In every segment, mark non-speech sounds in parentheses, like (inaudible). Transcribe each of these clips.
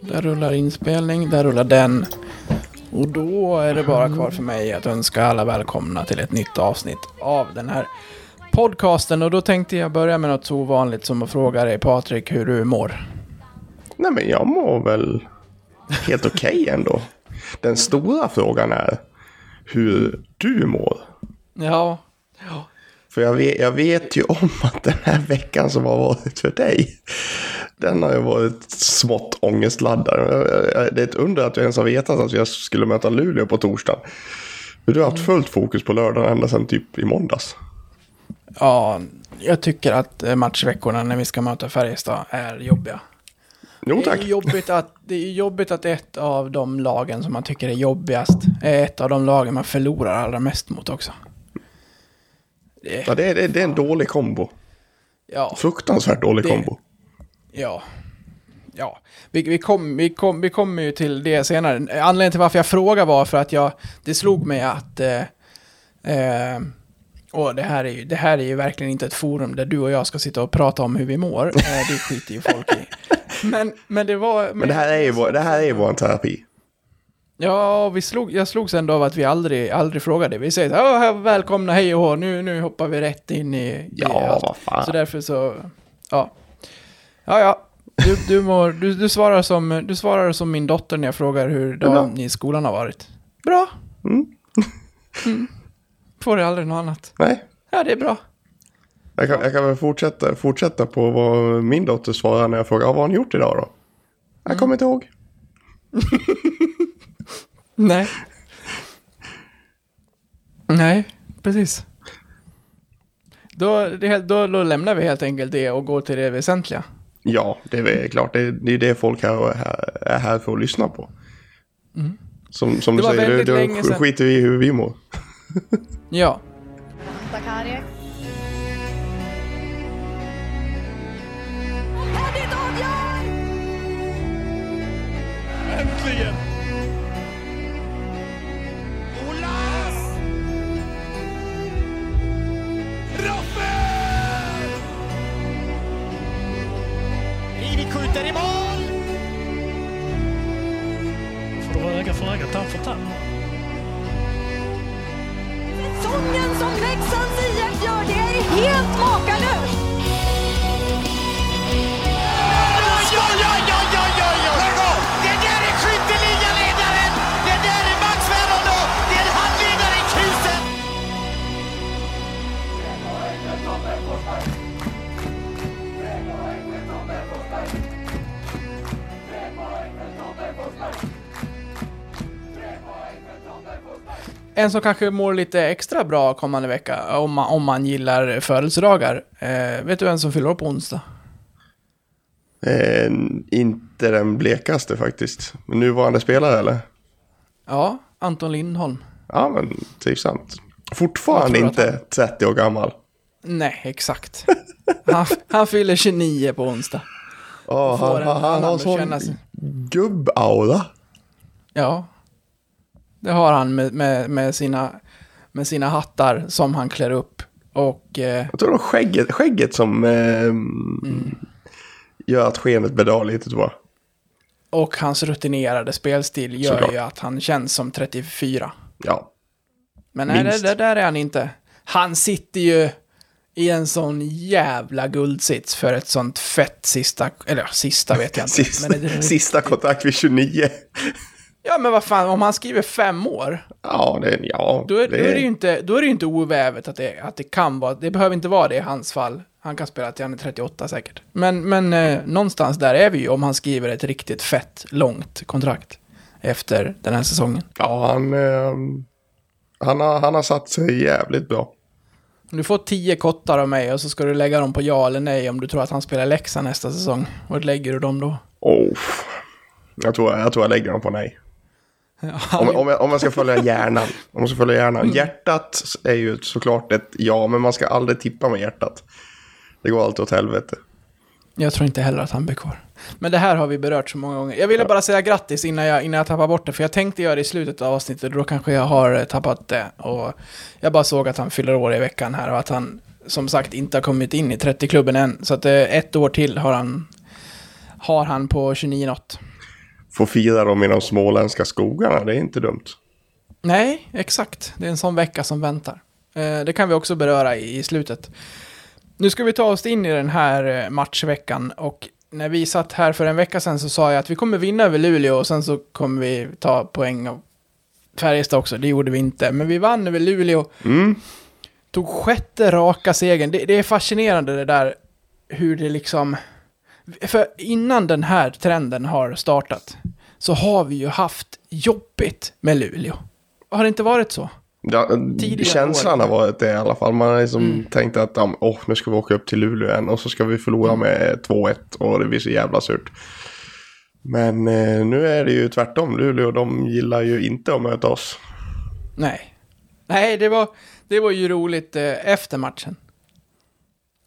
Där rullar inspelning, där rullar den. Och då är det bara kvar för mig att önska alla välkomna till ett nytt avsnitt av den här podcasten. Och då tänkte jag börja med något så ovanligt som att fråga dig Patrik hur du mår. Nej men jag mår väl helt okej (laughs) ändå. Den stora frågan är hur du mår. Ja, ja. För jag vet, jag vet ju om (laughs) att den här veckan som har varit för dig, den har ju varit smått ångestladdad. Det är ett under att jag ens har vetat att jag skulle möta Luleå på torsdag. För du har haft fullt fokus på lördagen ända sedan typ i måndags. Ja, jag tycker att eh, matchveckorna när vi ska möta Färjestad är jobbiga. Jo Det tack. är, jobbigt att, det är jobbigt att ett av de lagen som man tycker är jobbigast är ett av de lagen man förlorar allra mest mot också. Det, Ja, det, är, det, det är en dålig kombo. ja, Fruktansvärt dålig Det- kombo. ja. Ja, vi, vi kommer vi kom, vi kommer ju till det senare. Anledningen till varför jag frågar var för att jag, det slog mig att, eh, eh, och det här, är ju, det här är ju verkligen inte ett forum där du och jag ska sitta och prata om hur vi mår. Eh, det skiter ju folk i. (laughs) Men, men det var... Men det här är ju vår, det här är vår terapi. Ja, vi slog, jag slogs ändå av att vi aldrig, aldrig frågade. Vi säger så här, "Åh, här, välkomna, hej och hå, nu, nu hoppar vi rätt in i, i Ja, allt." fan. Så därför så, ja. Ja, ja. Du, du, mår, du, du, svarar som, du svarar som min dotter när jag frågar hur dagen i skolan har varit. Bra. Mm. Mm. Får det aldrig något annat. Nej, Ja, det är bra. jag kan, jag kan väl fortsätta, fortsätta på vad min dotter svarar när jag frågar "Ja, vad har ni gjort idag då? Jag kommer inte ihåg. (laughs) Nej. Nej, precis. Då, det, då, då lämnar vi helt enkelt det och går till det väsentliga. Ja, det är klart. Det är, det är det folk här, är här, är här för att lyssna på. Som, som Det du var säger, väldigt då sedan. skiter vi i hur vi mår. (laughs) Ja. Säsongen gör, det är helt mål! En som kanske mår lite extra bra kommande vecka, om man, om man gillar födelsedagar. Eh, vet du vem som fyller upp på onsdag? Eh, inte den blekaste faktiskt. Men nuvarande spelare eller? Ja, Anton Lindholm. Ja, men trivsamt. Fortfarande inte 30 år gammal. Nej, exakt. Han, han fyller 29 på onsdag. Oh, han, han, han har sån gubbaura. Ja. Det har han med, med, med, sina, med sina hattar som han klär upp. Och eh, Jag tror det var skägget, skägget som eh, Mm. gör att skenet bedrar lite tror jag. Och hans rutinerade spelstil gör Såklart. ju att han känns som 34. Ja. Men nej, det, det där är han inte. Han sitter ju i en sån jävla guldsits för ett sånt fett sista, eller ja, sista vet jag inte. (laughs) Sista, Men det, sista kontrakt vid 29. Ja men vad fan, om han skriver fem år, Ja, det, ja, då är, då är det ju inte, då är det inte ovävet att det, att det kan vara, det behöver inte vara det i hans fall. Han kan spela till han är 38 säkert. Men, men eh, någonstans där är vi ju om han skriver ett riktigt fett, långt kontrakt efter den här säsongen. Ja, han, eh, han, har, han har satt sig jävligt bra. Du får tio kottar av mig och så ska du lägga dem på ja eller nej om du tror att han spelar Leksand nästa säsong. Vart lägger du dem då? Oh. Jag, tror, jag tror jag lägger dem på nej. Om, om, om jag ska följa hjärnan. Om jag ska följa hjärnan. Hjärtat är ju såklart ett ja, men man ska aldrig tippa med hjärtat. Det går alltid åt helvete. Jag tror inte heller att han blir kvar. Men det här har vi berört så många gånger. Jag ville bara säga grattis innan jag, innan jag tappar bort det, för jag tänkte göra det i slutet av avsnittet, och då kanske jag har eh, tappat det. Och jag bara såg att han fyller år i veckan här och att han som sagt inte har kommit in i 30-klubben än. Så att eh, ett år till har han, har han på 29 något. Får fira dem i de småländska skogarna, det är inte dumt. Nej, exakt. Det är en sån vecka som väntar. Eh, det kan vi också beröra i, i slutet. Nu ska vi ta oss in i den här eh, matchveckan och när vi satt här för en vecka sedan så sa jag att vi kommer vinna över Luleå och sen så kommer vi ta poäng av Färjestad också. Det gjorde vi inte, men vi vann över Luleå. Mm. Tog sjätte raka segern. Det, det är fascinerande det där hur det liksom... För innan den här trenden har startat så har vi ju haft jobbigt med Luleå. Har det inte varit så? Ja, Tidigare känslan år. har varit det i alla fall. Man har liksom Mm. tänkt att åh, nu ska vi åka upp till Luleå igen och så ska vi förlora med 2-1 och det blir så jävla surt. Men eh, nu är det ju tvärtom. Luleå de gillar ju inte att möta oss. Nej. Nej, det var, det var ju roligt eh, efter matchen.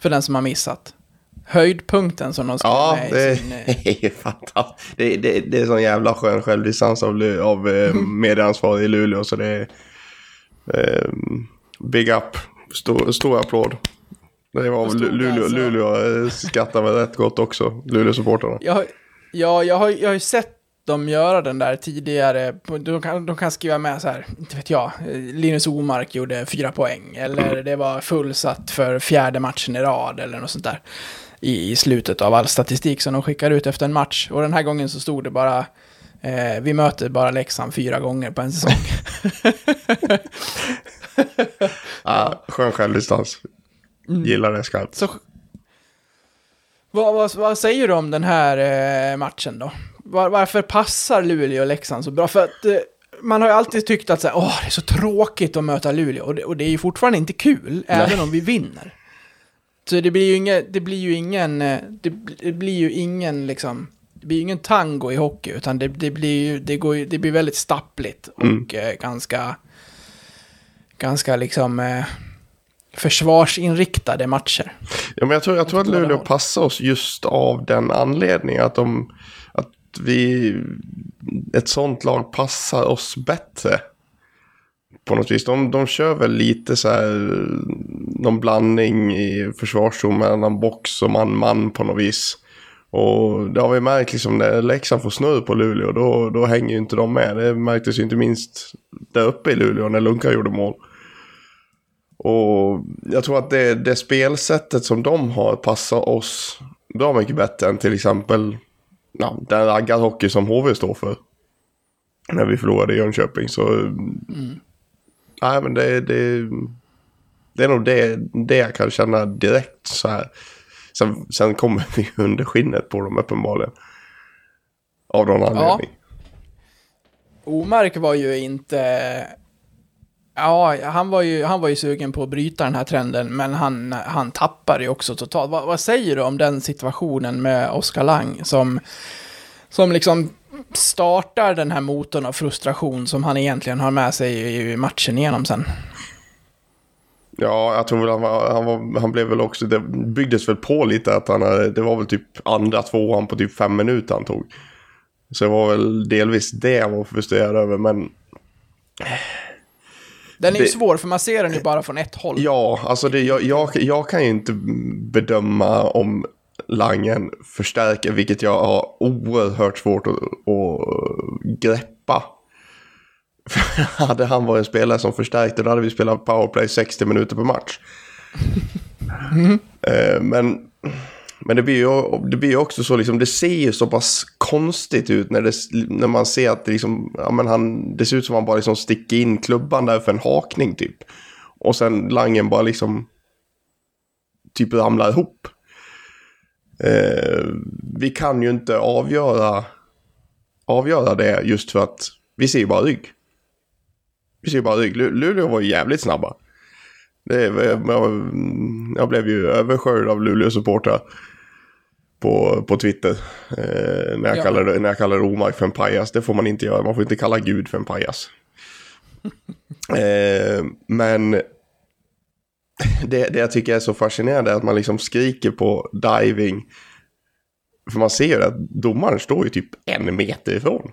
För den som har missat. Höjdpunkten som de skrev Ja, med det i sin... eh, (laughs) är ju fantastiskt. Det, det, det är sån jävla skön självdistans av, av eh, (laughs) medieansvarig i Luleå så det är eh, big up. Stor, stor applåd. Det var Luleå, alltså- Luleå eh, skrattar väl rätt gott också. Luleå-supportrarna. Jag, har- ja, jag har, jag har ju sett dem göra den där tidigare. De kan, de kan skriva med så här, inte vet jag, Linus Omark gjorde fyra poäng. Eller det var fullsatt för fjärde matchen i rad eller något sånt där. I, I slutet av all statistik som de skickar ut efter en match. Och den här gången så stod det bara, eh, vi möter bara Leksand fyra gånger på en säsong. (laughs) Ja, skön självdistans. Gillar det skarpt. Så, vad, vad, vad säger du om den här eh, matchen då? Var, varför passar Luleå och Leksand så bra? För att eh, man har ju alltid tyckt att så här, Åh, det är så tråkigt att möta Luleå. Och det, och det är ju fortfarande inte kul, även om vi vinner. Så det blir ju ingen, det blir ju ingen, eh, det, det blir ju ingen liksom, det blir ju ingen tango i hockey, utan det, det blir ju, det går ju, det blir väldigt stappligt och eh, ganska, ganska liksom eh, försvarsinriktade matcher. Ja, men jag tror, jag tror att Luleå passar oss just av den anledningen. Att, de, att vi, ett sånt lag passar oss bättre. På något vis. De, de kör väl lite så här, någon blandning i försvarszon mellan box och man-man på något vis. Och det har vi märkt liksom när Leksand får snurr på Luleå, då, då hänger ju inte de med. Det märktes ju inte minst där uppe i Luleå när Lunka gjorde mål. Och jag tror att det, det spelsättet som de har passar oss bra mycket bättre än till exempel ja, den raggarhockey som HV står för. När vi förlorade i Jönköping. Så mm nej, men det, det, det är nog det, det jag kan känna direkt så här. Sen, sen kommer (laughs) vi under skinnet på dem uppenbarligen. Av någon anledning. Omark var ju inte... Ja, han var ju, han var ju sugen på att bryta den här trenden, men han, han tappar ju också totalt. Vad, vad säger du om den situationen med Oskar Lang som, som liksom startar den här motorn av frustration som han egentligen har med sig i matchen igenom sen? Ja, jag tror väl han var, han var, han blev väl också, det byggdes väl på lite att han, det var väl typ andra tvåan på typ fem minuter han tog. Så det var väl delvis det han var frustrerad över, men Den är ju Det- svår, för man ser den ju bara från ett håll. ja, alltså det, jag, jag, jag kan ju inte bedöma om Langen förstärker, vilket jag har oerhört svårt att, att greppa. För (laughs) hade han varit en spelare som förstärkte, då hade vi spelat powerplay 60 minuter per match. (laughs) Eh, Men, men det blir ju det blir också så, liksom, det ser ju så pass konstigt ut när, det, när man ser att det, liksom, ja, men han, det ser ut som att han bara liksom sticker in klubban där för en hakning typ. Och sen Langen bara liksom typ ramlar ihop. Eh, vi kan ju inte avgöra, avgöra det just för att vi ser ju bara rygg. Vi ser ju bara rygg. Lu- Luleå var ju jävligt snabba. Det, jag, jag blev ju översköljd av Luleå-supportrar på, på Twitter. Eh, när, jag Ja. kallade, när jag kallade Omark för en pajas. Det får man inte göra. Man får inte kalla Gud för en pajas. (laughs) eh, men det, det jag tycker är så fascinerande är att man liksom skriker på diving. För man ser ju att domaren står ju typ en meter ifrån.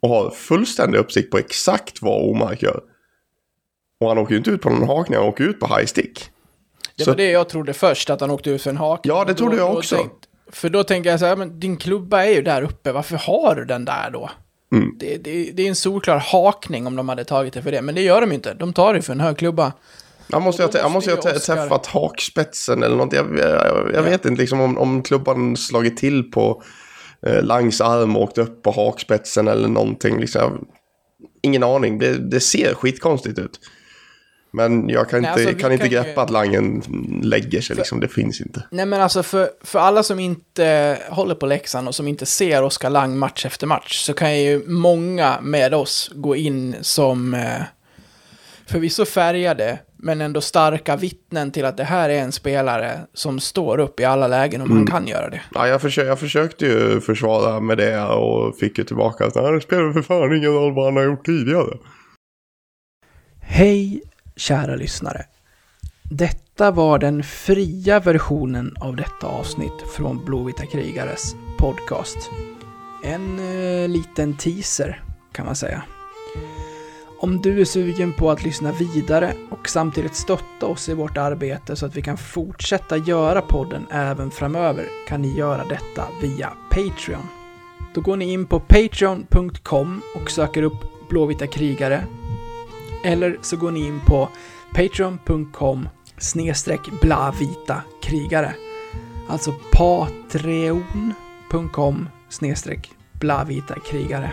Och har fullständig uppsikt på exakt vad Omark gör. Och han åker ju inte ut på någon hakning, han åker ut på high stick. Det Så- var det jag trodde först, att han åkte ut för en hak. Ja, det trodde då- jag då också. Tänkt, för då tänker jag så här, men din klubba är ju där uppe, varför har du den där då? Mm. Det, det, det är en solklar hakning om de hade tagit det för det, men det gör de inte. De tar det för en hög klubba. Jag måste, jag, måste måste ju Oscar- träffat hakspetsen eller något. Jag, jag, jag vet inte liksom om, om klubban slagit till på eh, Langs arm och åkt upp på hakspetsen eller någonting. Liksom. Ingen aning. Det, det ser skitkonstigt ut. Men jag kan Nej, inte, alltså, kan inte kan ju- greppa att Langen lägger sig. Liksom. Det finns inte. Nej men alltså för, för alla som inte håller på Leksand och som inte ser Oskar Lang match efter match så kan ju många med oss gå in som eh, förvisso färgade men ändå starka vittnen till att det här är en spelare som står upp i alla lägen om han kan göra det. Ja, jag, försö jag försökte ju försvara med det och fick ju tillbaka att "Nej, det spelar för fan ingen roll vad han har gjort tidigare. Hej kära lyssnare. Detta var den fria versionen av detta avsnitt från Blåvita krigares podcast. En eh, liten teaser kan man säga. Om du är sugen på att lyssna vidare och samtidigt stötta oss i vårt arbete så att vi kan fortsätta göra podden även framöver kan ni göra detta via Patreon. Då går ni in på patreon.com och söker upp Blåvita krigare eller så går ni in på patreon.com snedstreck blavita krigare. Alltså patreon.com snedstreck blavita krigare.